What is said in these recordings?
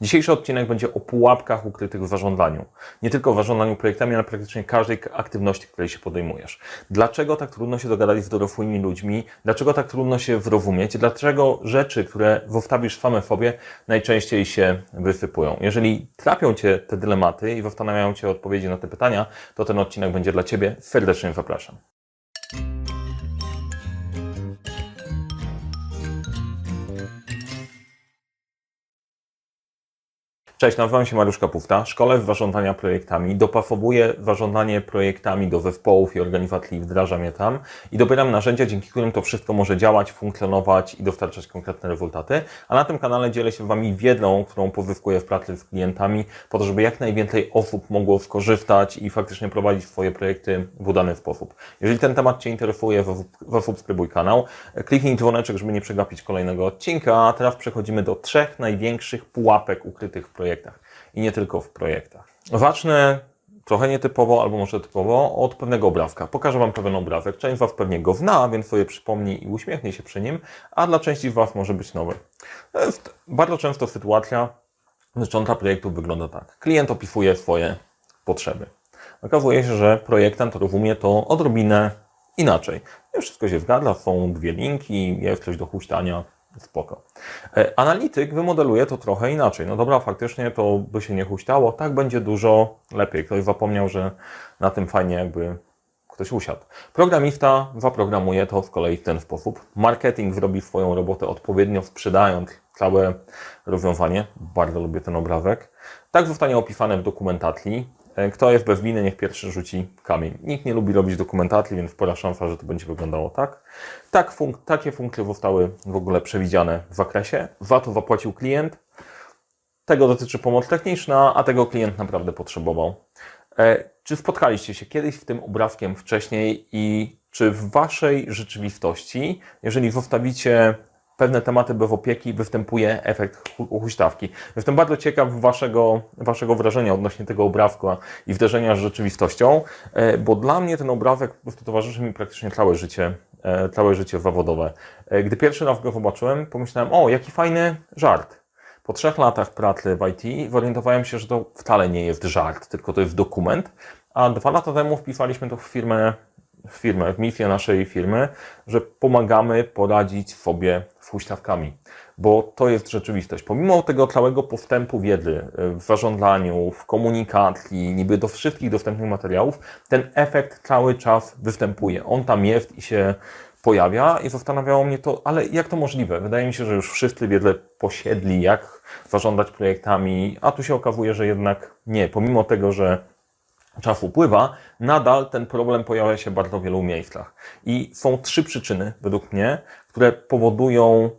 Dzisiejszy odcinek będzie o pułapkach ukrytych w zarządzaniu. Nie tylko w zarządzaniu projektami, ale praktycznie każdej aktywności, której się podejmujesz. Dlaczego tak trudno się dogadać z dorosłymi ludźmi? Dlaczego tak trudno się zrozumieć? Dlaczego rzeczy, które wstawisz same w sobie, najczęściej się wysypują? Jeżeli trapią Cię te dylematy i zastanawiają Cię odpowiedzi na te pytania, to ten odcinek będzie dla Ciebie. Serdecznie zapraszam. Cześć, nazywam się Mariusz Kapufta. Szkole w zarządzania projektami. Dopasowuję zarządzanie projektami do zespołów i organizacji, wdrażam je tam i dobieram narzędzia, dzięki którym to wszystko może działać, funkcjonować i dostarczać konkretne rezultaty. A na tym kanale dzielę się Wami wiedzą, którą pozyskuję w pracy z klientami, po to, żeby jak najwięcej osób mogło skorzystać i faktycznie prowadzić swoje projekty w udany sposób. Jeżeli ten temat Cię interesuje, zasubskrybuj kanał, kliknij dzwoneczek, żeby nie przegapić kolejnego odcinka. A teraz przechodzimy do trzech największych pułapek ukrytych w projekcie projektach i nie tylko w projektach. Zacznę trochę nietypowo, albo może typowo, od pewnego obrazka. Pokażę Wam pewien obrazek. Część z Was pewnie go zna, więc sobie przypomni i uśmiechnie się przy nim, a dla części z Was może być nowy. To jest bardzo często sytuacja dotycząca projektu wygląda tak. Klient opisuje swoje potrzeby. Okazuje się, że projektant rozumie to odrobinę inaczej. Wszystko się zgadza, są dwie linki, jest coś do huśtania, Spoko. E, analityk wymodeluje to trochę inaczej. No dobra, faktycznie to by się nie huśtało, tak będzie dużo lepiej. Ktoś zapomniał, że na tym fajnie jakby ktoś usiadł. Programista zaprogramuje to z kolei w ten sposób. Marketing zrobi swoją robotę odpowiednio, sprzedając całe rozwiązanie. Bardzo lubię ten obrazek. Tak zostanie opisane w dokumentacji. E, kto jest bez winy, niech pierwszy rzuci kamień. Nikt nie lubi robić dokumentacji, więc spora szansa, że to będzie wyglądało tak. tak funk takie funkcje zostały w ogóle przewidziane w zakresie. VAT zapłacił klient. Tego dotyczy pomoc techniczna, a tego klient naprawdę potrzebował. E, czy spotkaliście się kiedyś z tym obrazkiem wcześniej i czy w Waszej rzeczywistości, jeżeli zostawicie pewne tematy bez opieki występuje efekt huśtawki. Jestem bardzo ciekaw waszego, waszego wrażenia odnośnie tego obrazku i wderzenia z rzeczywistością, e, bo dla mnie ten obrazek po prostu towarzyszy mi praktycznie całe życie, e, całe życie zawodowe. E, gdy pierwszy raz go zobaczyłem, pomyślałem, o, jaki fajny żart. Po trzech latach pracy w IT zorientowałem się, że to wcale nie jest żart, tylko to jest dokument, a dwa lata temu wpisaliśmy to w firmę w firmę, w misję naszej firmy, że pomagamy poradzić sobie z huśtawkami, bo to jest rzeczywistość. Pomimo tego całego postępu wiedzy w zarządzaniu, w komunikacji, niby do wszystkich dostępnych materiałów, ten efekt cały czas występuje. On tam jest i się pojawia i zastanawiało mnie to, ale jak to możliwe? Wydaje mi się, że już wszyscy wiedzę posiedli, jak zarządzać projektami, a tu się okazuje, że jednak nie. Pomimo tego, że czas upływa, nadal ten problem pojawia się w bardzo wielu miejscach. I są trzy przyczyny, według mnie, które powodują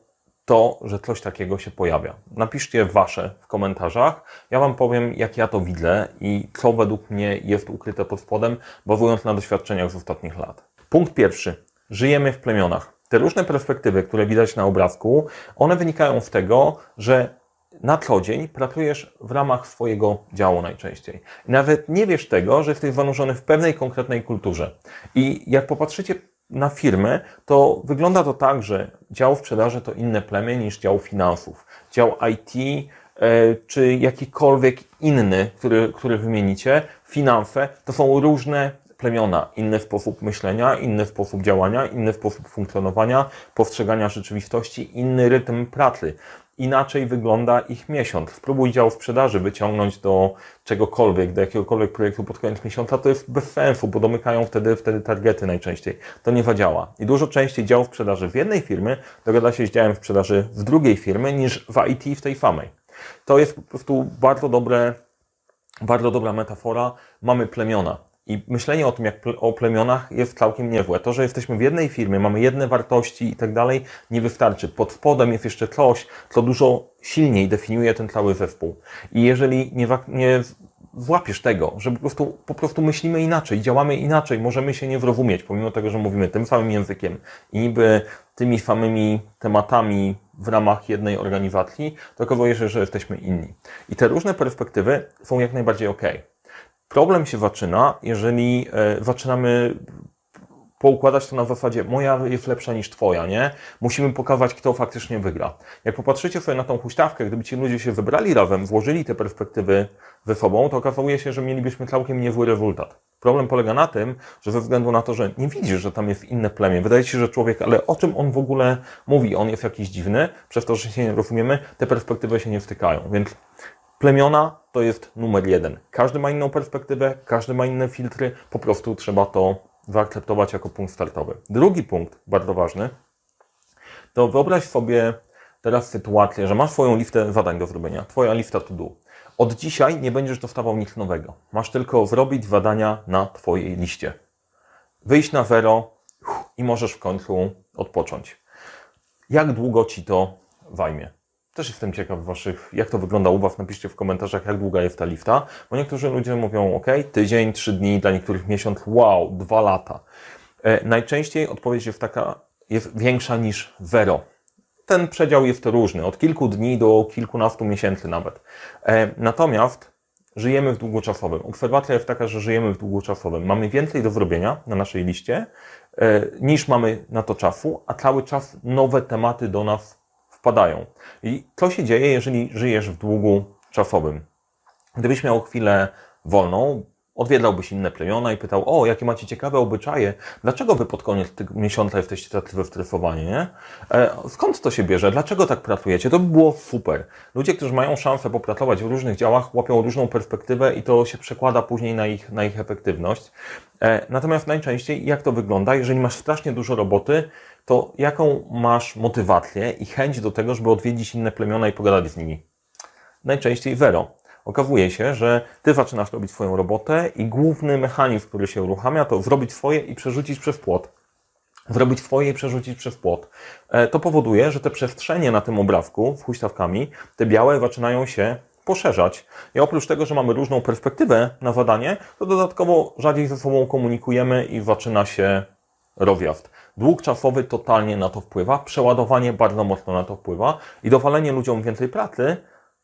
to, że coś takiego się pojawia. Napiszcie Wasze w komentarzach. Ja Wam powiem, jak ja to widzę i co według mnie jest ukryte pod spodem, bazując na doświadczeniach z ostatnich lat. Punkt pierwszy. Żyjemy w plemionach. Te różne perspektywy, które widać na obrazku, one wynikają z tego, że na co dzień pracujesz w ramach swojego działu najczęściej. Nawet nie wiesz tego, że jesteś zanurzony w pewnej konkretnej kulturze. I jak popatrzycie na firmy, to wygląda to tak, że dział sprzedaży to inne plemię niż dział finansów. Dział IT e, czy jakikolwiek inny, który, który wymienicie, finanse, to są różne plemiona, inny sposób myślenia, inny sposób działania, inny sposób funkcjonowania, postrzegania rzeczywistości, inny rytm pracy inaczej wygląda ich miesiąc. Spróbuj dział sprzedaży wyciągnąć do czegokolwiek, do jakiegokolwiek projektu pod koniec miesiąca, to jest bez sensu, bo domykają wtedy, wtedy targety najczęściej. To nie zadziała. I dużo częściej dział sprzedaży w jednej firmy dogada się z działem sprzedaży w drugiej firmy niż w IT w tej samej. To jest po prostu bardzo dobre, bardzo dobra metafora. Mamy plemiona. I myślenie o tym, jak o plemionach jest całkiem niezłe. To, że jesteśmy w jednej firmie, mamy jedne wartości i tak dalej, nie wystarczy. Pod spodem jest jeszcze coś, co dużo silniej definiuje ten cały zespół. I jeżeli nie, nie włapiesz tego, że po prostu, po prostu myślimy inaczej, działamy inaczej, możemy się nie zrozumieć, pomimo tego, że mówimy tym samym językiem i niby tymi samymi tematami w ramach jednej organizacji, to okazuje się, że jesteśmy inni. I te różne perspektywy są jak najbardziej ok. Problem się zaczyna, jeżeli e, zaczynamy poukładać to na zasadzie moja jest lepsza niż twoja, nie? Musimy pokazać, kto faktycznie wygra. Jak popatrzycie sobie na tą huśtawkę, gdyby ci ludzie się wybrali razem, włożyli te perspektywy ze sobą, to okazuje się, że mielibyśmy całkiem niezły rezultat. Problem polega na tym, że ze względu na to, że nie widzisz, że tam jest inne plemię, wydaje ci się, że człowiek, ale o czym on w ogóle mówi? On jest jakiś dziwny, przez to, że się nie rozumiemy, te perspektywy się nie wtykają. Więc plemiona to jest numer jeden. Każdy ma inną perspektywę, każdy ma inne filtry, po prostu trzeba to zaakceptować jako punkt startowy. Drugi punkt, bardzo ważny, to wyobraź sobie teraz sytuację, że masz swoją listę zadań do zrobienia, twoja lista to do. Od dzisiaj nie będziesz dostawał nic nowego. Masz tylko zrobić zadania na twojej liście. Wyjść na zero i możesz w końcu odpocząć. Jak długo ci to zajmie? Też jestem ciekaw waszych, jak to wygląda u was. Napiszcie w komentarzach, jak długa jest ta lifta, bo niektórzy ludzie mówią, ok, tydzień, trzy dni, dla niektórych miesiąc, wow, dwa lata. E, najczęściej odpowiedź jest taka, jest większa niż zero. Ten przedział jest różny, od kilku dni do kilkunastu miesięcy nawet. E, natomiast żyjemy w długoczasowym. Obserwacja jest taka, że żyjemy w długoczasowym. Mamy więcej do zrobienia na naszej liście, e, niż mamy na to czasu, a cały czas nowe tematy do nas wpadają. I co się dzieje, jeżeli żyjesz w długu czasowym? Gdybyś miał chwilę wolną, odwiedzałbyś inne plemiona i pytał, o, jakie macie ciekawe obyczaje, dlaczego wy pod koniec miesiąca jesteście tacy wystresowani, nie? E, skąd to się bierze? Dlaczego tak pracujecie? To by było super. Ludzie, którzy mają szansę popracować w różnych działach, łapią różną perspektywę i to się przekłada później na ich, na ich efektywność. E, natomiast najczęściej, jak to wygląda? Jeżeli masz strasznie dużo roboty, to jaką masz motywację i chęć do tego, żeby odwiedzić inne plemiona i pogadać z nimi? Najczęściej zero. Okazuje się, że ty zaczynasz robić swoją robotę i główny mechanizm, który się uruchamia, to zrobić swoje i przerzucić przez płot. Zrobić swoje i przerzucić przez płot. E, to powoduje, że te przestrzenie na tym obrazku z huśtawkami, te białe zaczynają się poszerzać. I oprócz tego, że mamy różną perspektywę na zadanie, to dodatkowo rzadziej ze sobą komunikujemy i zaczyna się rozjazd. Dług czasowy totalnie na to wpływa, przeładowanie bardzo mocno na to wpływa i dowalenie ludziom więcej pracy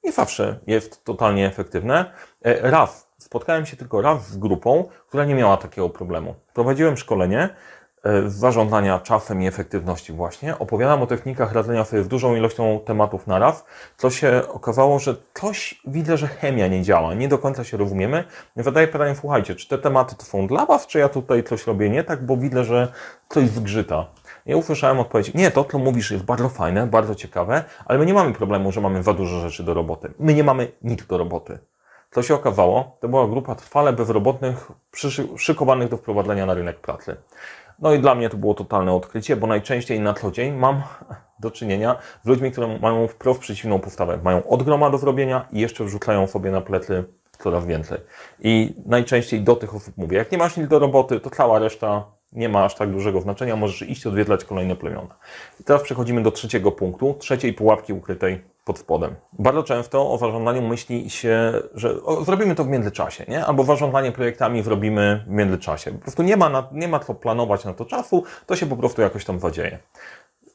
nie zawsze jest totalnie efektywne. E, raz, spotkałem się tylko raz z grupą, która nie miała takiego problemu. Prowadziłem szkolenie e, z zarządzania czasem i efektywności właśnie. Opowiadam o technikach radzenia sobie z dużą ilością tematów na raz, co się okazało, że coś widzę, że chemia nie działa, nie do końca się rozumiemy. Zadaję pytanie, słuchajcie, czy te tematy to są dla Was, czy ja tutaj coś robię nie tak, bo widzę, że coś zgrzyta. Ja usłyszałem odpowiedź, nie, to, co mówisz jest bardzo fajne, bardzo ciekawe, ale my nie mamy problemu, że mamy za dużo rzeczy do roboty. My nie mamy nic do roboty. Co się okazało, to była grupa trwale bezrobotnych, szykowanych do wprowadzenia na rynek pracy. No i dla mnie to było totalne odkrycie, bo najczęściej na co dzień mam do czynienia z ludźmi, które mają wprost przeciwną postawę. Mają od groma do zrobienia i jeszcze wrzucają sobie na plecy coraz więcej. I najczęściej do tych osób mówię, jak nie masz nic do roboty, to cała reszta nie ma aż tak dużego znaczenia, możesz iść odwiedzać kolejne plemiona. I teraz przechodzimy do trzeciego punktu, trzeciej pułapki ukrytej pod spodem. Bardzo często o zarządzaniu myśli się, że o, zrobimy to w międzyczasie, nie? Albo zarządzanie projektami zrobimy w międzyczasie. Po prostu nie ma, na, nie ma co planować na to czasu, to się po prostu jakoś tam zadzieje.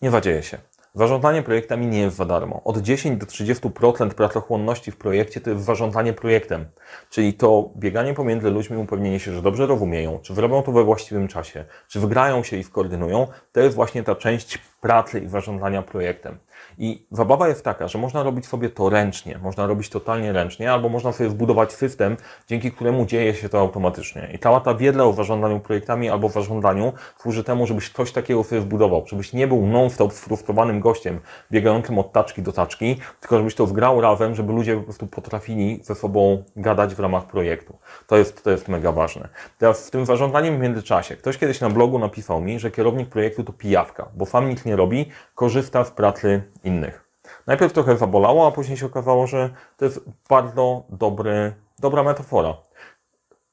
Nie zadzieje się. Zarządzanie projektami nie jest za darmo. Od 10 do 30% pracochłonności w projekcie to jest zarządzanie projektem. Czyli to bieganie pomiędzy ludźmi, upewnienie się, że dobrze rozumieją, czy wyrobią to we właściwym czasie, czy wygrają się i skoordynują, to jest właśnie ta część pracy i zarządzania projektem. I zabawa jest taka, że można robić sobie to ręcznie, można robić totalnie ręcznie, albo można sobie zbudować system, dzięki któremu dzieje się to automatycznie. I cała ta wiedza o zarządzaniu projektami albo zarządzaniu służy temu, żebyś coś takiego sobie zbudował, żebyś nie był non-stop sfrustrowanym gościem, biegającym od taczki do taczki, tylko żebyś to wgrał razem, żeby ludzie po prostu potrafili ze sobą gadać w ramach projektu. To jest, to jest mega ważne. Teraz z tym zarządzaniem w międzyczasie. Ktoś kiedyś na blogu napisał mi, że kierownik projektu to pijawka, bo sam nic nie robi, korzysta z pracy innych. Najpierw trochę zabolało, a później się okazało, że to jest bardzo dobry, dobra metafora.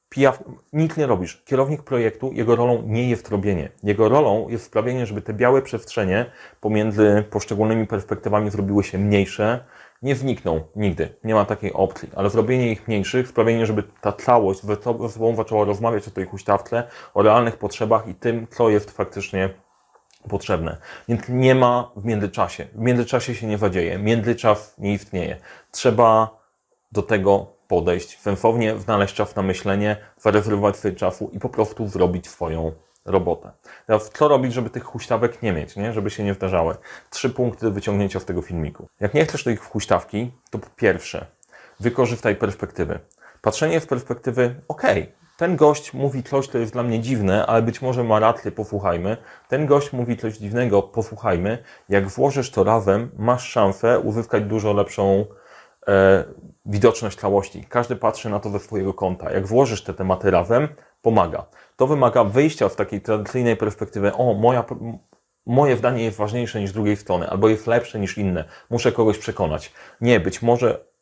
Pijaw, nic nie robisz. Kierownik projektu, jego rolą nie jest robienie. Jego rolą jest sprawienie, żeby te białe przestrzenie pomiędzy poszczególnymi perspektywami zrobiły się mniejsze. Nie znikną nigdy, nie ma takiej opcji, ale zrobienie ich mniejszych, sprawienie, żeby ta całość ze sobą zaczęła rozmawiać o tej huśtawce, o realnych potrzebach i tym, co jest faktycznie potrzebne. Więc nie ma w międzyczasie. W międzyczasie się nie zadzieje. Międzyczas nie istnieje. Trzeba do tego podejść sensownie, znaleźć czas na myślenie, zarezerwować sobie czasu i po prostu zrobić swoją robotę. Teraz co robić, żeby tych huśtawek nie mieć, nie? żeby się nie wdarzały? Trzy punkty wyciągnięcia z tego filmiku. Jak nie chcesz tych huśtawki, to po pierwsze, wykorzystaj perspektywy. Patrzenie z perspektywy, okej, ten gość mówi coś, co jest dla mnie dziwne, ale być może ma rację, posłuchajmy. Ten gość mówi coś dziwnego, posłuchajmy. Jak włożysz to razem, masz szansę uzyskać dużo lepszą e, widoczność całości. Każdy patrzy na to ze swojego kąta. Jak włożysz te tematy razem, pomaga. To wymaga wyjścia z takiej tradycyjnej perspektywy, o, moja, moje zdanie jest ważniejsze niż drugiej strony, albo jest lepsze niż inne. Muszę kogoś przekonać. Nie, być może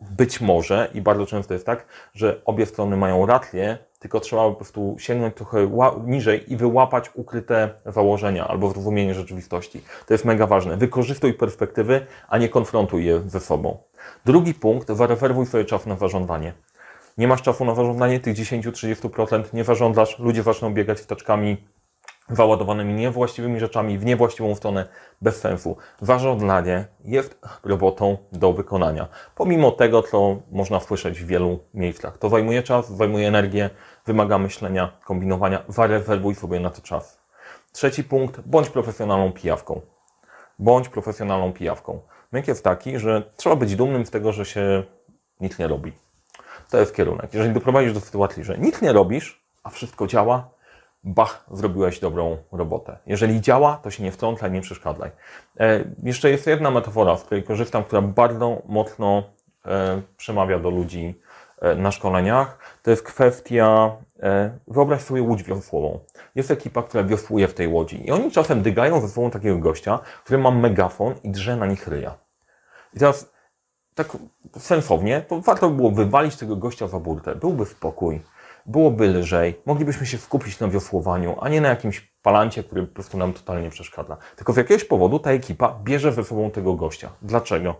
być może, i bardzo często jest tak, że obie strony mają rację, tylko trzeba po prostu sięgnąć trochę niżej i wyłapać ukryte założenia albo zrozumienie rzeczywistości. To jest mega ważne. Wykorzystuj perspektywy, a nie konfrontuj je ze sobą. Drugi punkt, zarezerwuj sobie czas na zażądanie. Nie masz czasu na zażądanie tych 10-30%, nie zażądasz, ludzie zaczną biegać wtaczkami załadowanymi niewłaściwymi rzeczami w niewłaściwą stronę bez sensu. Zażądanie jest robotą do wykonania. Pomimo tego, co można słyszeć w wielu miejscach. To zajmuje czas, zajmuje energię, wymaga myślenia, kombinowania. Zarezerwuj sobie na to czas. Trzeci punkt, bądź profesjonalną pijawką. Bądź profesjonalną pijawką. Myk jest taki, że trzeba być dumnym z tego, że się nic nie robi. To jest kierunek. Jeżeli doprowadzisz do sytuacji, że nic nie robisz, a wszystko działa, bach, zrobiłeś dobrą robotę. Jeżeli działa, to się nie wtrącaj, nie przeszkadzaj. E, jeszcze jest jedna metafora, z której korzystam, która bardzo mocno e, przemawia do ludzi e, na szkoleniach. To jest kwestia, e, wyobraź sobie łódź wiosłową. Jest ekipa, która wiosłuje w tej łodzi i oni czasem dygają ze sobą takiego gościa, który ma megafon i drze na nich ryja. I teraz tak sensownie, to warto by było wywalić tego gościa za burtę. Byłby spokój byłoby lżej, moglibyśmy się skupić na wiosłowaniu, a nie na jakimś palancie, który po prostu nam totalnie przeszkadza. Tylko z jakiegoś powodu ta ekipa bierze ze sobą tego gościa. Dlaczego?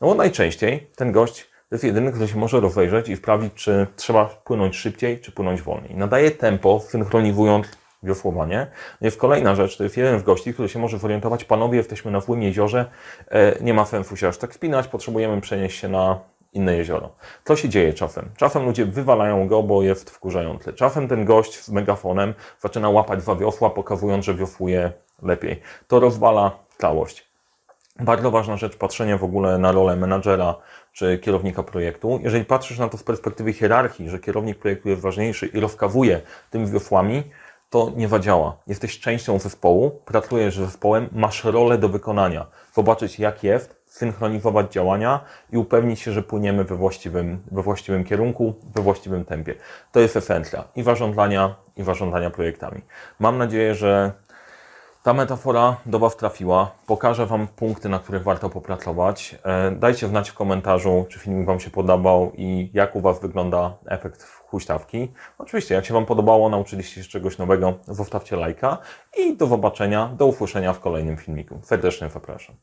No bo najczęściej ten gość to jest jedyny, kto się może rozejrzeć i sprawdzić, czy trzeba płynąć szybciej, czy płynąć wolniej. Nadaje tempo, synchronizując wiosłowanie. No jest kolejna rzecz, to jest jeden z gości, który się może zorientować, panowie, jesteśmy na złym jeziorze, e, nie ma sensu się aż tak spinać, potrzebujemy przenieść się na inne jezioro. Co się dzieje czasem? Czasem ludzie wywalają go, bo jest wkurzający. Czasem ten gość z megafonem zaczyna łapać dwa wiosła, pokazując, że wiosłuje lepiej. To rozwala całość. Bardzo ważna rzecz, patrzenie w ogóle na rolę menadżera czy kierownika projektu. Jeżeli patrzysz na to z perspektywy hierarchii, że kierownik projektu jest ważniejszy i rozkazuje tymi wiosłami, to nie zadziała. Jesteś częścią zespołu, pracujesz z zespołem, masz rolę do wykonania. Zobaczyć jak jest, synchronizować działania i upewnić się, że płyniemy we właściwym, we właściwym kierunku, we właściwym tempie. To jest esencja i warządzania, i warządzania projektami. Mam nadzieję, że ta metafora do Was trafiła. Pokażę Wam punkty, na których warto popracować. E, dajcie znać w komentarzu, czy film Wam się podobał i jak u Was wygląda efekt huśtawki. Oczywiście, jak się Wam podobało, nauczyliście się czegoś nowego, zostawcie lajka i do zobaczenia, do usłyszenia w kolejnym filmiku. Serdecznie zapraszam.